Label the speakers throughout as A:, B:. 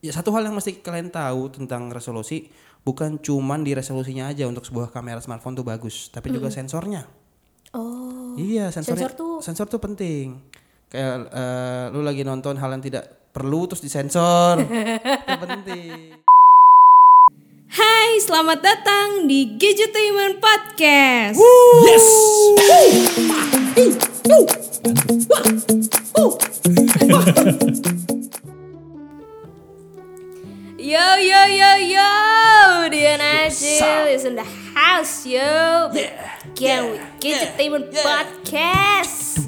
A: ya satu hal yang mesti kalian tahu tentang resolusi bukan cuman di resolusinya aja untuk sebuah kamera smartphone tuh bagus, tapi juga sensornya.
B: Oh.
A: Iya, sensornya,
B: Sensor tuh-
A: sensor tuh penting. Kayak eh, lu lagi nonton hal yang tidak perlu terus disensor. itu penting.
B: Hai, selamat datang di Gadgetainment Podcast.
A: Yes.
B: Yo yo yo yo, Dian Acil is in the house yo.
A: Yeah.
B: Again with Gadgetainment
A: Yeah.
B: Podcast.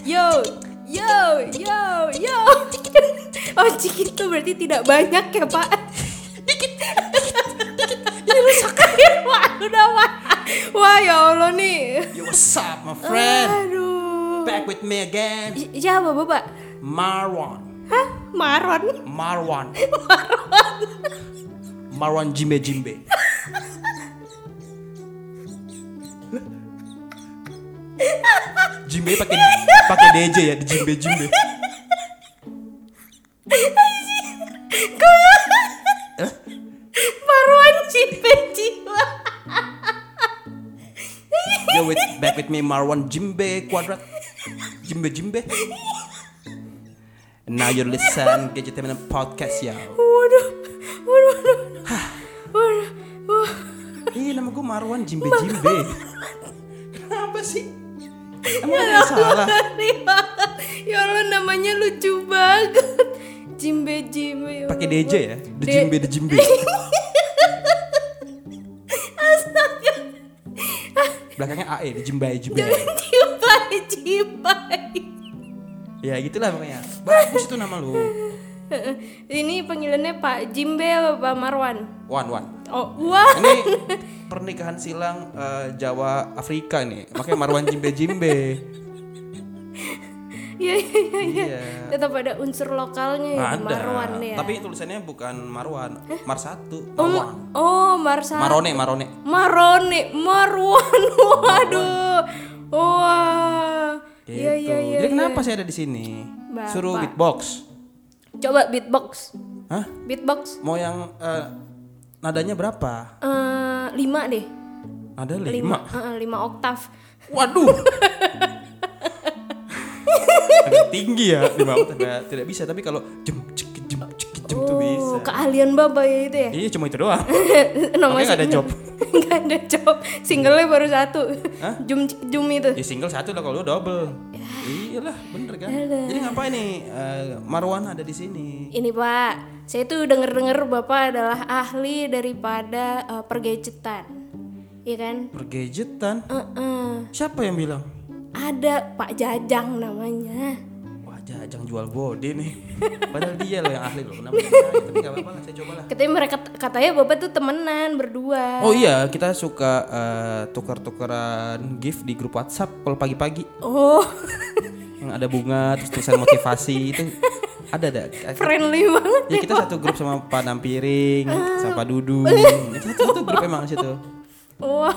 B: Yo yo yo yo. Oh cik itu berarti tidak banyak ya pak? Ini rusak Wah udah wah. Wah ya Allah nih.
A: Yo, what's up, my friend?
B: Aduh.
A: Back with me again,
B: Siapa bapak?
A: Marwan.
B: Hah? Maron?
A: Marwan. Marwan Jimbe Jimbe. Jimbe pakai pakai DJ ya, di Jimbe Jimbe.
B: Marwan Cipe Jiwa.
A: Yo, with back with me Marwan Jimbe Kuadrat. Jimbe Jimbe. And now you listen Gadgetainment Podcast ya.
B: Waduh, waduh, waduh, waduh, wah.
A: Ih, nama gue Marwan Jimbe Jimbe. Kenapa sih? Emang ada yang salah?
B: Banget. Ya Allah namanya lucu banget. Jimbe Jimbe. ya
A: Pakai. DJ ya? The
B: De-
A: Jimbe, The Jimbe. Belakangnya AE, The Jimbe, Jimbe.
B: Cipai, cipai.
A: Ya gitulah pokoknya. Bagus itu nama lu.
B: Ini panggilannya Pak Jimbe apa Pak Marwan?
A: Wan, Wan.
B: Oh, wah.
A: Ini pernikahan silang eh, Jawa Afrika nih. Makanya Marwan Jimbe Jimbe.
B: Iya, iya, iya. iya.
A: Iya.
B: Tetap ada unsur lokalnya ya,
A: Ada.
B: Marwan ya.
A: Tapi tulisannya bukan Marwan, Mar satu,
B: Oh,
A: Marwan.
B: oh Marsa.
A: Marone, Marone.
B: Marone, Marwan. Waduh. Wah.
A: Gitu.
B: Iya, iya, iya.
A: Jadi
B: iya.
A: kenapa saya ada di sini?
B: Bapak.
A: Suruh beatbox.
B: Coba beatbox.
A: Hah?
B: Beatbox.
A: Mau yang eh, nadanya berapa?
B: Eh, lima deh.
A: Ada lima.
B: Lima, eh, lima oktav.
A: Waduh. Agak tinggi ya lima oktav. Tidak, tidak bisa tapi kalau jem cek jem cek jem tuh bisa.
B: Oh, keahlian bapak ya itu ya.
A: Iya cuma itu doang. Makanya nggak ada job.
B: Nggak ada job. Singlenya baru satu. Jum jum itu.
A: Ya single satu lah kalau lu double. Iyalah bener kan. Jadi ngapain nih eh, Marwan ada di sini?
B: Ini Pak, saya tuh denger-denger Bapak adalah ahli daripada eh, pergadgetan. Iya kan?
A: Pergadgetan.
B: Heeh.
A: Siapa yang bilang?
B: Ada Pak Jajang namanya.
A: Wah jajang jual body nih. Padahal dia loh yang ahli loh. Kenapa? Tapi nggak apa-apa lah saya coba lah.
B: Katanya mereka katanya Bapak tuh temenan berdua.
A: Oh iya, kita suka eh, tukar-tukaran gift di grup WhatsApp kalau pagi-pagi
B: Oh,
A: yang ada bunga terus tulisan motivasi itu ada ada.
B: friendly banget.
A: Ya kita satu grup sama Pak Nampiring, sama Pak Dudung. Itu satu, satu grup emang situ.
B: Wah.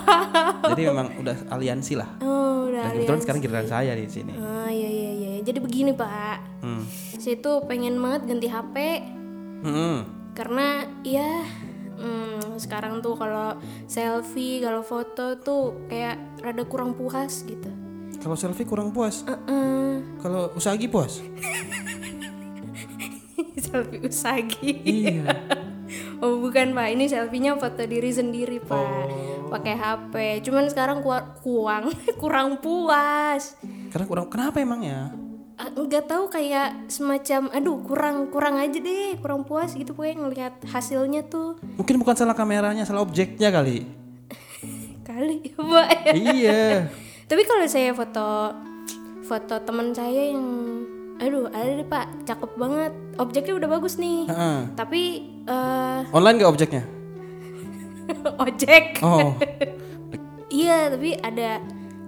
A: Jadi memang udah aliansi lah.
B: Oh, udah.
A: Dan kebetulan sekarang giliran saya di sini.
B: Ah, iya iya iya. Jadi begini, Pak.
A: Hmm.
B: Saya tuh pengen banget ganti HP
A: Hmm.
B: karena ya hmm, sekarang tuh kalau selfie, kalau foto tuh kayak rada kurang puas gitu.
A: Kalau selfie kurang puas.
B: Heeh.
A: Kalau usagi puas.
B: selfie usagi.
A: iya.
B: Oh bukan pak, ini selfie-nya foto diri sendiri pak, pakai HP. Cuman sekarang kuar- kuang, kurang puas.
A: Karena kurang kenapa emangnya?
B: Nggak tahu kayak semacam, aduh kurang kurang aja deh, kurang puas gitu pokoknya ngelihat hasilnya tuh
A: Mungkin bukan salah kameranya, salah objeknya kali.
B: kali ya pak. ya.
A: iya.
B: Tapi kalau saya foto foto teman saya yang, aduh ada deh pak, cakep banget, objeknya udah bagus nih.
A: Heeh.
B: Tapi eh
A: Online gak objeknya?
B: ojek.
A: Oh.
B: Iya, tapi ada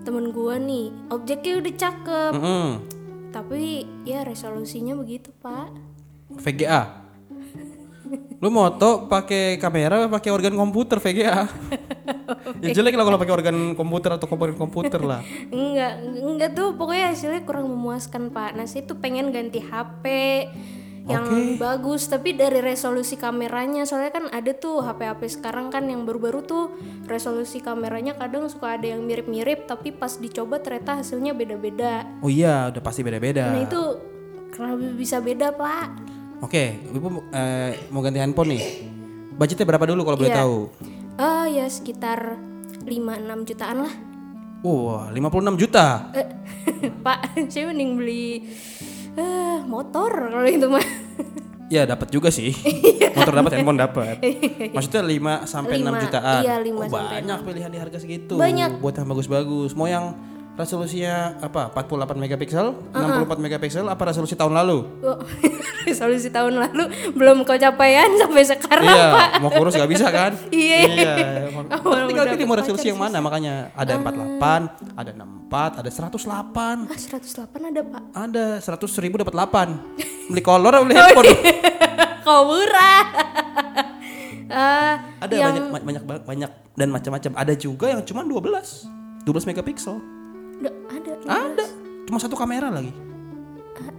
B: temen gua nih, objeknya udah cakep.
A: Mm-mm.
B: Tapi ya resolusinya begitu, Pak.
A: VGA. Lu moto pakai kamera pakai organ komputer VGA? ya jelek lah kalau pakai organ komputer atau komponen komputer lah.
B: Enggak, enggak tuh pokoknya hasilnya kurang memuaskan Pak. Nah, saya tuh pengen ganti HP yang bagus tapi dari resolusi kameranya soalnya kan ada tuh HP-HP sekarang kan yang baru-baru tuh resolusi kameranya kadang suka ada yang mirip-mirip tapi pas dicoba ternyata hasilnya beda-beda.
A: Oh iya, udah pasti beda-beda.
B: Nah, itu kenapa bisa beda, Pak?
A: Oke, Ibu eh, mau ganti handphone nih. Budgetnya berapa dulu kalau boleh
B: Iya.
A: tahu?
B: Oh, ya sekitar 5-6 jutaan lah.
A: Wah, 56 juta.
B: Eh, Pak, saya mending beli eh, motor kalau itu mah.
A: Ya dapat juga sih. Motor dapat, handphone dapat. Maksudnya 5 sampai 6
B: Lima,
A: jutaan.
B: iya, lima
A: oh,
B: sampai
A: banyak pilihan di harga segitu.
B: Banyak.
A: Buat yang bagus-bagus. Mau yang resolusinya apa? 48 megapiksel, 64 megapiksel apa resolusi tahun lalu?
B: Oh, resolusi tahun lalu belum kecapean sampai sekarang,
A: iya,
B: Pak.
A: mau kurus gak bisa kan?
B: Iya.
A: iya.
B: Awal
A: Tinggal pilih mau resolusi yang mana makanya ada 48, ada 64, ada 108.
B: Ah, 108 ada, Pak.
A: Ada 100 ribu dapat 8 Beli kolor atau beli handphone?
B: Kau murah. Ah,
A: Ada banyak ma- banyak ba- banyak dan macam-macam. Ada juga yang cuma 12 12 megapiksel.
B: ada, ada.
A: Ada. Cuma satu kamera lagi.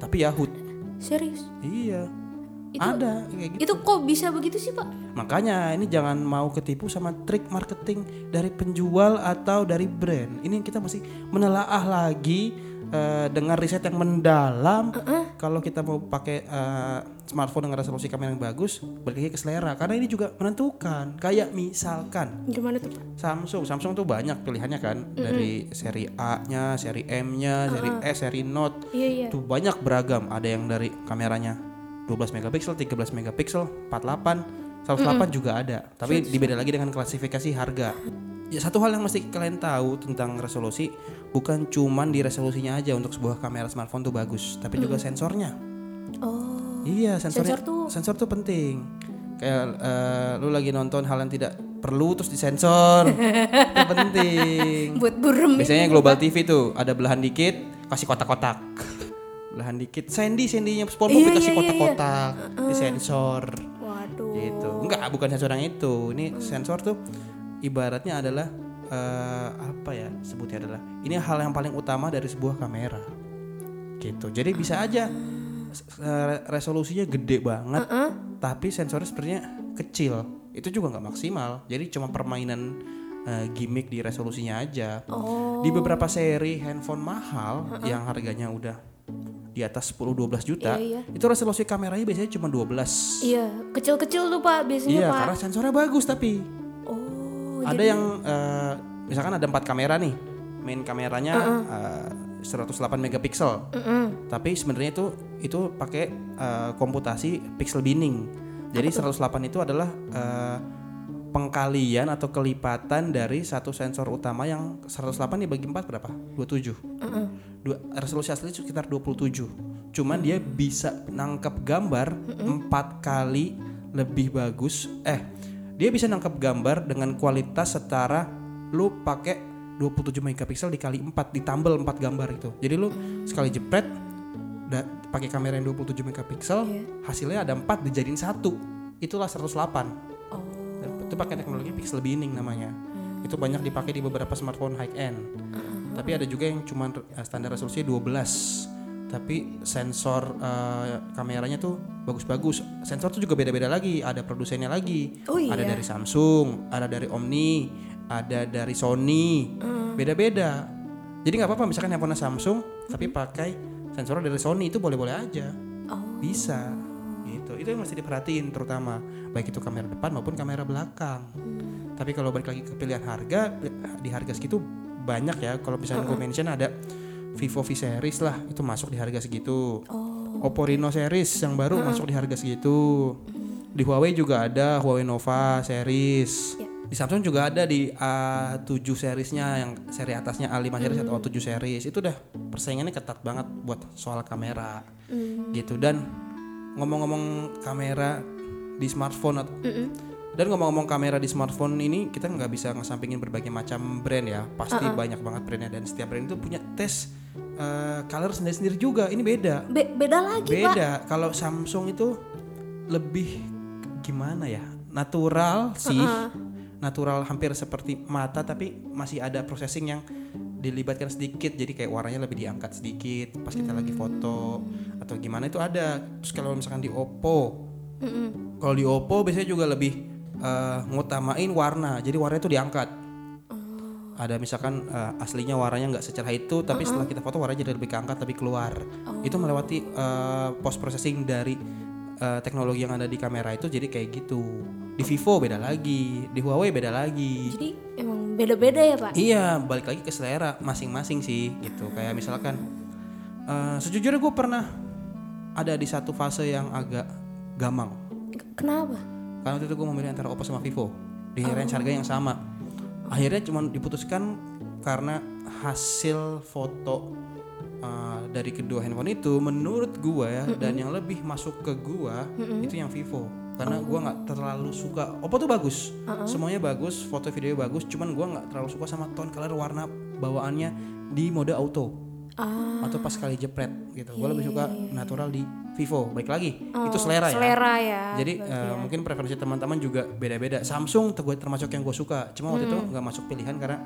A: Tapi Yahoo.
B: Serius.
A: Iya. Ada kayak gitu.
B: Itu kok bisa begitu sih, Pak?
A: Makanya ini jangan mau ketipu sama trik marketing dari penjual atau dari brand. Ini kita masih menelaah lagi eh, dengan riset yang mendalam. Kalau kita mau pakai eh, smartphone dengan resolusi kamera yang bagus, balik lagi ke selera. Karena ini juga menentukan. Kayak misalkan
B: Gimana tuh, Pak?
A: Samsung, Samsung tuh banyak pilihannya kan dari seri A-nya, seri M-nya, seri S, seri Note.
B: Iya, iya.
A: Tuh banyak beragam. Ada yang dari kameranya 12 megapiksel, 13 megapiksel, 48, 108 juga ada. Tapi dibeda lagi dengan klasifikasi harga. Ya satu hal yang mesti kalian tahu tentang resolusi bukan cuman di resolusinya aja untuk sebuah kamera smartphone tuh bagus, tapi juga sensornya.
B: Oh.
A: Iya, sensornya,
B: Sensor tuh
A: sensor tuh penting. Kayak eh, lu lagi nonton hal yang tidak perlu terus disensor. itu penting.
B: buat burem
A: Biasanya Global TV tuh ada belahan dikit kasih kotak-kotak. Belahan dikit. Sandy, Sandy-nya SpongeBob
B: Iya,
A: dikasih
B: iya, iya,
A: kotak-kotak, disensor.
B: Waduh.
A: Gitu. Enggak, bukan sensor yang itu. Ini sensor tuh ibaratnya adalah eh, apa ya sebutnya adalah ini hal yang paling utama dari sebuah kamera. Gitu. Jadi bisa aja s- eh, resolusinya gede banget, tapi sensornya sebenarnya kecil. Itu juga nggak maksimal. Jadi cuma permainan eh, gimmick di resolusinya aja.
B: Oh.
A: Di beberapa seri handphone mahal yang harganya udah di atas 10-12 juta,
B: Iya, iya.
A: itu resolusi kameranya biasanya cuma 12.
B: Iya, kecil-kecil tuh, Pak, biasanya,
A: Iya,
B: Pak.
A: karena sensornya bagus tapi
B: Oh.
A: ada yang eh, misalkan ada empat kamera nih, main kameranya eh, 108 megapiksel,
B: Mm-mm.
A: tapi sebenarnya itu itu pakai eh, komputasi pixel binning. Jadi 108 itu adalah eh, pengkalian atau kelipatan dari satu sensor utama yang 108 dibagi 4 berapa? 27. Dua, resolusi asli sekitar 27. Cuman dia bisa nangkep gambar empat kali lebih bagus. Eh, dia bisa nangkep gambar dengan kualitas setara lu pakai 27 megapiksel dikali 4 ditambal 4 gambar itu. Jadi lu sekali jepret pakai kamera yang 27 megapiksel, hasilnya ada 4 dijadiin satu. Itulah 108.
B: Oh.
A: Dan Itu pakai teknologi pixel binning namanya. Itu banyak dipakai di beberapa smartphone high end. Tapi ada juga yang cuma eh, standar resolusi 12. Tapi sensor eh, kameranya tuh bagus-bagus. Sensor tuh juga beda-beda lagi. Ada produsennya lagi.
B: Oh iya.
A: Ada dari Samsung, ada dari Omni, ada dari Sony. Beda-beda. Jadi nggak apa-apa misalkan handphone Samsung tapi pakai sensor dari Sony itu boleh-boleh aja.
B: Oh.
A: Bisa. Gitu. Itu yang mesti diperhatiin terutama baik itu kamera depan maupun kamera belakang. Tapi kalau balik lagi ke pilihan harga di harga segitu banyak ya. Kalau misalnya gue mention ada Vivo V series lah itu masuk di harga segitu.
B: Oh.
A: Oppo Reno series yang baru masuk di harga segitu. Di Huawei juga ada Huawei Nova series.
B: Ya.
A: Di Samsung juga ada di A7 seriesnya yang seri atasnya A5 series atau A7 series. Itu udah persaingannya ketat banget buat soal kamera. Gitu dan ngomong-ngomong kamera di smartphone atau dan ngomong-ngomong kamera di smartphone ini kita nggak bisa ngesampingin berbagai macam brand ya. Pasti banyak banget brandnya dan setiap brand itu punya tes eh, color sendiri-sendiri juga. Ini beda.
B: Be- beda lagi, Pak.
A: beda. Kalau Samsung itu lebih gimana ya? Natural sih. Natural hampir seperti mata tapi masih ada processing yang dilibatkan sedikit. Jadi kayak warnanya lebih diangkat sedikit pas kita lagi foto atau gimana itu ada. Terus kalau misalkan di Oppo
B: Mm-mm.
A: kalau di Oppo biasanya juga lebih eh, ngutamain warna jadi warnanya itu diangkat ada misalkan eh, aslinya warnanya nggak secerah itu tapi setelah kita foto warnanya jadi lebih keangkat lebih keluar itu melewati post processing dari eh, teknologi yang ada di kamera itu jadi kayak gitu di Vivo beda lagi di Huawei beda lagi
B: Jadi emang beda-beda ya pak?
A: Iya, balik lagi ke selera masing-masing sih gitu. Kayak misalkan eh, sejujurnya gue pernah ada di satu fase yang agak gamang.
B: Kenapa?
A: Karena waktu itu gue memilih antara Oppo sama Vivo. Di range harga yang sama. Akhirnya cuma diputuskan karena hasil foto eh, dari kedua handphone itu menurut gue ya dan yang lebih masuk ke gue itu yang Vivo. Karena gua nggak terlalu suka. Oppo tuh bagus. Semuanya bagus foto video bagus cuman gua nggak terlalu suka sama tone color warna bawaannya di mode auto
B: Ah,
A: atau pas kali jepret gitu. Gue lebih suka natural di Vivo. Baik lagi itu selera ya.
B: selera ya.
A: jadi eh, mungkin preferensi teman-teman juga beda-beda. Samsung termasuk yang gue suka. Cuma waktu itu nggak masuk pilihan karena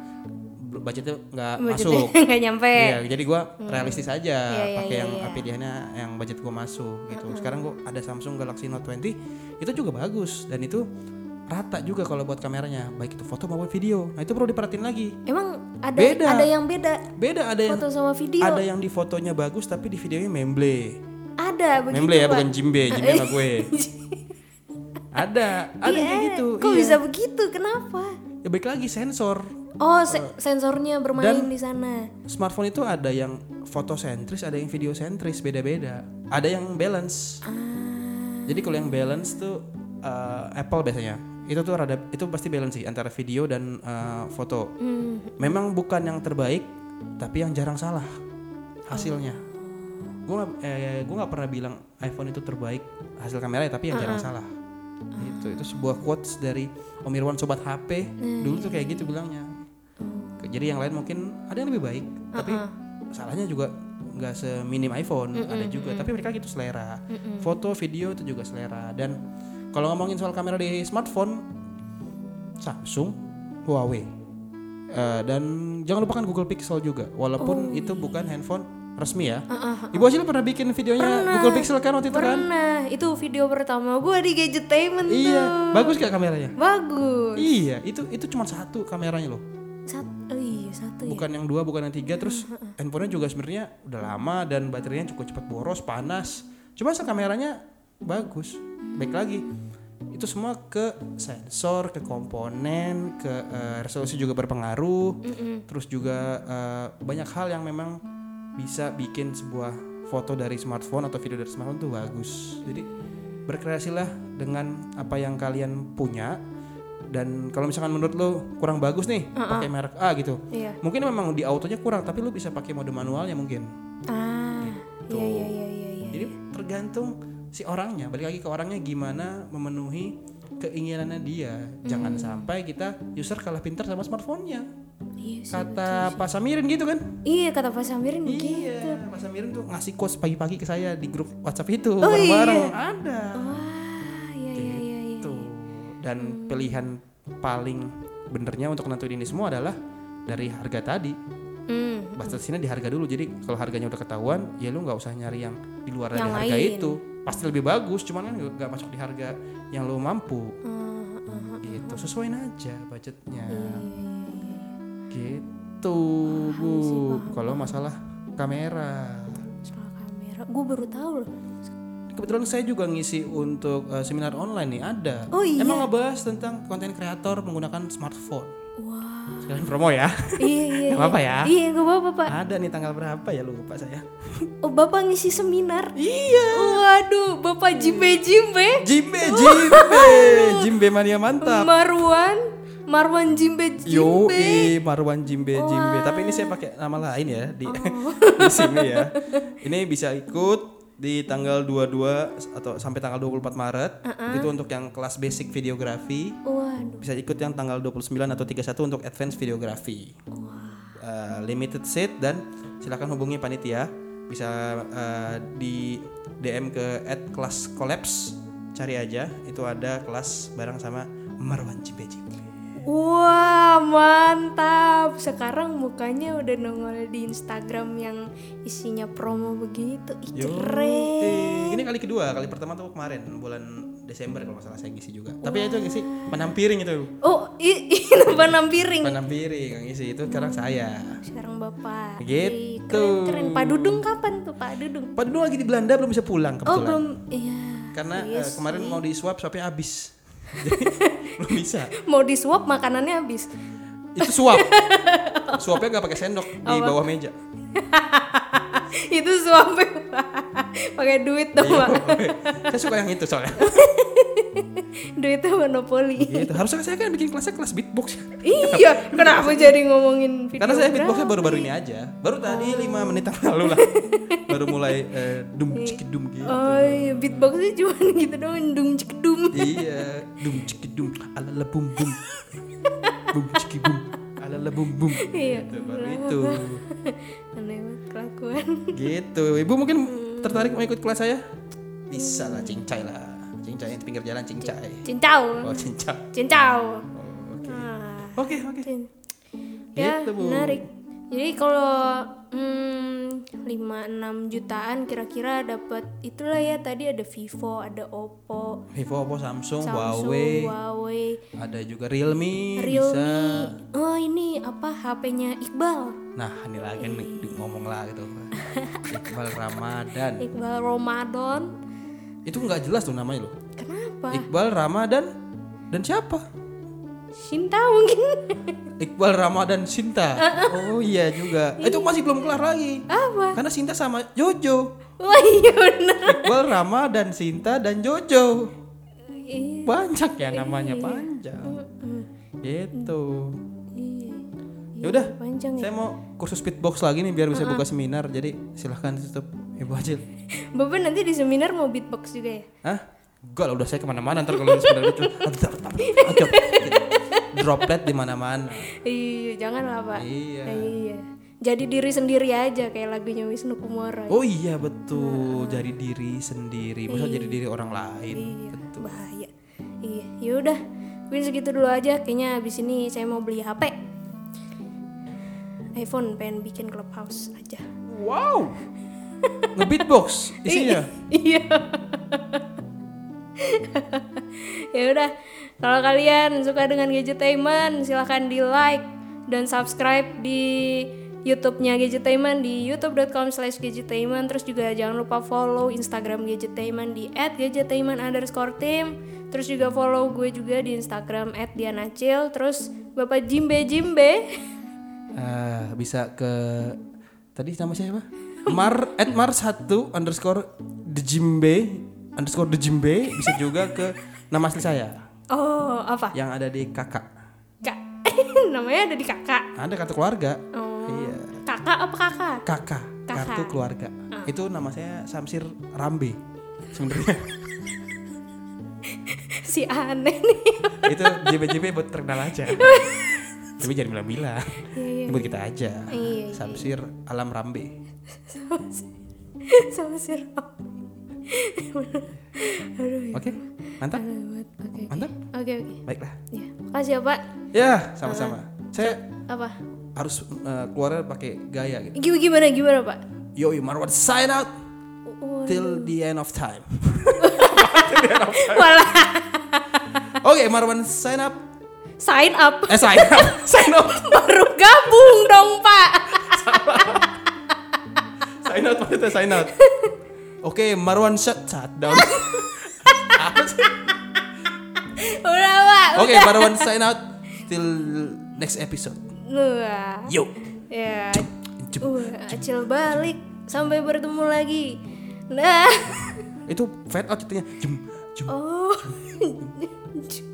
A: budgetnya nggak masuk.
B: nggak nyampe.
A: Iya, jadi gue realistis aja
B: Iya, iya,
A: pakai
B: iya,
A: yang
B: iya.
A: pilihannya yang budget gue masuk gitu. Sekarang gue ada Samsung Galaxy Note 20 itu juga bagus. Dan itu rata juga kalau buat kameranya, baik itu foto maupun video. Nah itu perlu diperhatiin lagi.
B: Emang ada
A: Beda.
B: ada yang beda
A: Beda ada yang
B: foto sama video.
A: ada yang di fotonya bagus tapi di videonya memble.
B: Ada begitu
A: memble ya bukan Jimbe, Jimbe sama gue. ada, ada yang kayak gitu.
B: Kok
A: iya.
B: bisa begitu? Kenapa?
A: Ya baik lagi sensor.
B: Oh, se- sensornya bermain
A: dan-
B: di sana.
A: Smartphone itu ada yang fotosentris, ada yang videosentris, beda-beda. Ada yang balance.
B: Ah.
A: Jadi kalau yang balance tuh uh, Apple biasanya itu tuh rada itu pasti balance sih antara video dan uh, foto.
B: Hmm.
A: Memang bukan yang terbaik, tapi yang jarang salah hasilnya. Gue gak, eh, gua nggak pernah bilang iPhone itu terbaik hasil kameranya, tapi yang jarang salah. Itu itu sebuah quotes dari Om Irwan sobat HP dulu tuh kayak gitu bilangnya. Ke- Jadi yang lain mungkin ada yang lebih baik, tapi salahnya juga nggak seminim iPhone, ada juga. Tapi mereka gitu selera. Foto, video itu juga selera. Dan kalau ngomongin soal kamera di smartphone, Samsung, Huawei, Eh, dan jangan lupakan Google Pixel juga. Walaupun itu bukan handphone resmi ya. Ibu Acil pernah bikin videonya Google Pixel kan waktu itu kan?
B: Pernah, itu video pertama gue di Gadgetainment tuh.
A: Iya, bagus gak kameranya?
B: Bagus.
A: Iya, itu itu cuma satu kameranya loh.
B: Sat oh iya, satu ya.
A: bukan yang dua bukan yang tiga terus handphonenya juga sebenarnya udah lama dan baterainya cukup cepat boros panas cuma kameranya bagus baik lagi. Itu semua ke sensor ke komponen ke eh, resolusi juga berpengaruh. Terus juga eh, banyak hal yang memang bisa bikin sebuah foto dari smartphone atau video dari smartphone tuh bagus. Jadi berkreasilah dengan apa yang kalian punya. Dan kalau misalkan menurut lo kurang bagus nih pakai merek A gitu.
B: Iya.
A: mungkin memang di autonya kurang tapi lu bisa pakai mode manualnya mungkin.
B: Ah,
A: Gitu.
B: iya iya iya iya iya.
A: jadi tergantung si orangnya balik lagi ke orangnya gimana memenuhi keinginannya dia jangan sampai kita user kalah pintar sama smartphone-nya
B: Iya sih.
A: kata Pak Samirin gitu kan
B: Iya kata Pak Samirin gitu.
A: iya Pak Samirin tuh ngasih quotes pagi-pagi ke saya di grup WhatsApp itu
B: Oh,
A: bareng-bareng ada
B: Wah, iya iya iya iya.
A: Tuh. Dan pilihan paling benernya untuk nentuin ini semua adalah dari harga tadi.
B: Hmm.
A: Batasinnya di harga dulu. Jadi kalau harganya udah ketahuan, ya lu nggak usah nyari yang di luar dari
B: Yang
A: harga
B: lain.
A: itu. Pasti lebih bagus, cuman kan nggak masuk di harga yang lu mampu.
B: Ah, ah, ah.
A: Gitu. Sesuaiin aja budgetnya.
B: Iya, iya, iya.
A: Gitu, Bu. Kalau masalah kamera.
B: Soal kamera, gue baru tahu loh.
A: Kebetulan saya juga ngisi untuk eh, seminar online nih ada.
B: Oh, iya.
A: Emang ngebahas tentang konten kreator menggunakan smartphone.
B: Wah,
A: Sekalian promo ya.
B: iya iya.
A: Gak apa-apa ya.
B: Iya, gak apa-apa pak.
A: Ada nih tanggal berapa ya lupa saya.
B: Oh, bapak ngisi seminar?
A: Iya.
B: Waduh, bapak Jimbe Jimbe,
A: Jimbe, Jimbe, Jimbe mania mantap.
B: Marwan, Marwan Jimbe
A: Yo,
B: Jimbe.
A: Marwan Jimbe, Jimbe. Tapi ini saya pakai nama lain ya di,
B: Oh.
A: di sini ya. Ini bisa ikut di tanggal 22 atau sampai tanggal 24 Maret. Itu untuk yang kelas basic videografi.
B: Waduh,
A: Bisa ikut yang tanggal 29 atau 31 untuk advance videografi. Uh, limited seat dan silakan hubungi panitia. Bisa uh, di DM ke @kelas collapse cari aja itu ada kelas bareng sama Marwan Jimbe
B: Wah mantap Sekarang mukanya udah nongol di Instagram yang isinya promo begitu Ih,
A: Yo,
B: keren
A: Ini kali kedua, kali pertama tuh kemarin bulan Desember kalau nggak salah saya ngisi juga. Tapi ya itu ngisi penampiring itu.
B: Oh i- i- panam piring
A: Penampiring yang ngisi itu sekarang saya.
B: Sekarang bapak
A: Gitu.
B: Keren keren Pak Dudung kapan tuh Pak Dudung
A: Pak Dudung lagi di Belanda belum bisa pulang
B: Oh
A: kebetulan.
B: belum Iya
A: Karena eh, kemarin mau di swab swabnya habis. Belum bisa.
B: Mau di swap makanannya habis
A: Itu suap. Suapnya nggak pakai sendok di bawah meja.
B: Itu suapnya pakai duit dong
A: Iya,
B: pak
A: saya suka yang itu soalnya.
B: Duitnya monopoli
A: Gitu. Harusnya saya kan bikin kelasnya kelas beatbox.
B: Iya kenapa jadi ngomongin video
A: Karena saya beatboxnya baru-baru ini aja. Baru tadi 5 menit yang lalu lah. Baru mulai eh, dum cikidum gitu.
B: Oh iya beatboxnya cuma gitu doang dung cekedum
A: iya, dum cikidum ala la bum bum. Bum cikibum ala la bum bum.
B: Iya
A: Gitu, baru itu.
B: Aneh banget kelakuan
A: Gitu. Ibu mungkin tertarik mau ikut kelas saya? Bisa lah, cincai lah. Cincai di pinggir jalan cincai.
B: Cincau
A: Oh, cincai.
B: Cincau
A: Oh, Oke.
B: Nah,
A: Oke, oke.
B: Ya
A: Gitu, Bu.
B: menarik Jadi kalau hmm, 5-6 jutaan kira-kira dapat itulah ya tadi ada Vivo, ada Oppo,
A: Vivo, Oppo, Samsung,
B: Samsung,
A: Huawei,
B: Huawei,
A: ada juga Realme,
B: Realme.
A: bisa.
B: Oh ini apa HP-nya Iqbal?
A: Nah, ini lagi nih ngomong lah gitu. Iqbal Ramadan.
B: Iqbal Ramadan.
A: Itu nggak jelas tuh namanya loh.
B: Kenapa?
A: Iqbal Ramadan dan siapa?
B: Sinta mungkin.
A: Iqbal Ramadan Sinta. Oh iya juga. Itu masih belum kelar lagi.
B: apa?
A: Karena Sinta sama Jojo.
B: Wah iya bener.
A: Iqbal Ramadan Sinta dan Jojo.
B: Iya.
A: Banyak ya namanya panjang. Gitu.
B: Iya.
A: Ya udah.
B: Panjang ya.
A: Saya mau kursus beatbox lagi nih biar bisa buka seminar. Jadi silahkan tutup Ibu Acil.
B: Bapak nanti di seminar mau beatbox juga ya?
A: Hah? Enggak lah udah saya ke mana-mana ntar kalau seminar itu. Droplet di mana-mana.
B: Iya, jangan lah pak.
A: Iya.
B: Iya. Jadi diri sendiri aja kayak lagunya Wisnu Kumoro.
A: Oh iya betul. Jadi diri sendiri. Bisa jadi diri orang lain.
B: Iya, bahaya. Iya, yaudah. Mungkin segitu dulu aja. Kayaknya abis ini saya mau beli HP. iPhone pengen bikin clubhouse aja.
A: Wow. Ngebeatbox isinya.
B: Iya. ya udah. Kalau kalian suka dengan Gadgetainment, silahkan di like dan subscribe di YouTube-nya Gadgetainment di youtube.com/gadgetainment. Terus juga jangan lupa follow Instagram Gadgetainment di @gadgetainment_team. Terus juga follow gue juga di Instagram @dianacil. Terus Bapak Jimbe Jimbe.
A: Ah, bisa ke tadi nama siapa? Mar at mar satu underscore dejimbe underscore dejimbe bisa juga ke nama asli saya
B: Oh, apa?
A: yang ada di kakak.
B: Kak. Namanya ada di kakak.
A: Ada kartu keluarga.
B: Oh.
A: Iya.
B: Kakak apa kakak?
A: Kakak, kartu keluarga. Itu nama saya Samsir Rambe. Sebenarnya
B: Si aneh nih.
A: itu JB-JB buat terkenal aja. Tapi jangan bilang-bilang. Ini buat kita aja.
B: Iya, iya.
A: Samsir Alam Rambe.
B: Sama si Ram. Aduh,
A: Oke, mantap.
B: Oke.
A: Mantap.
B: Oke, oke.
A: Baiklah.
B: Ya, makasih ya, Pak.
A: Ya, sama-sama. Saya
B: Apa?
A: harus uh, keluar pakai gaya gitu.
B: Gimana gimana Pak?
A: Yo, Marwan sign out
B: Oh,
A: till the end of time.
B: Walah,
A: Oke, Marwan sign up.
B: sign up.
A: Eh, sign up. sign up.
B: Baru gabung dong, Pak.
A: sign out maksudnya sign out. Oke, Marwan shut shut down.
B: Udah, Pak.
A: Oke, Marwan sign out till next episode.
B: Wah.
A: Yo.
B: Ya. Wah, acil balik. Sampai bertemu lagi. Nah.
A: Itu fade out. Jem, jem.
B: Oh.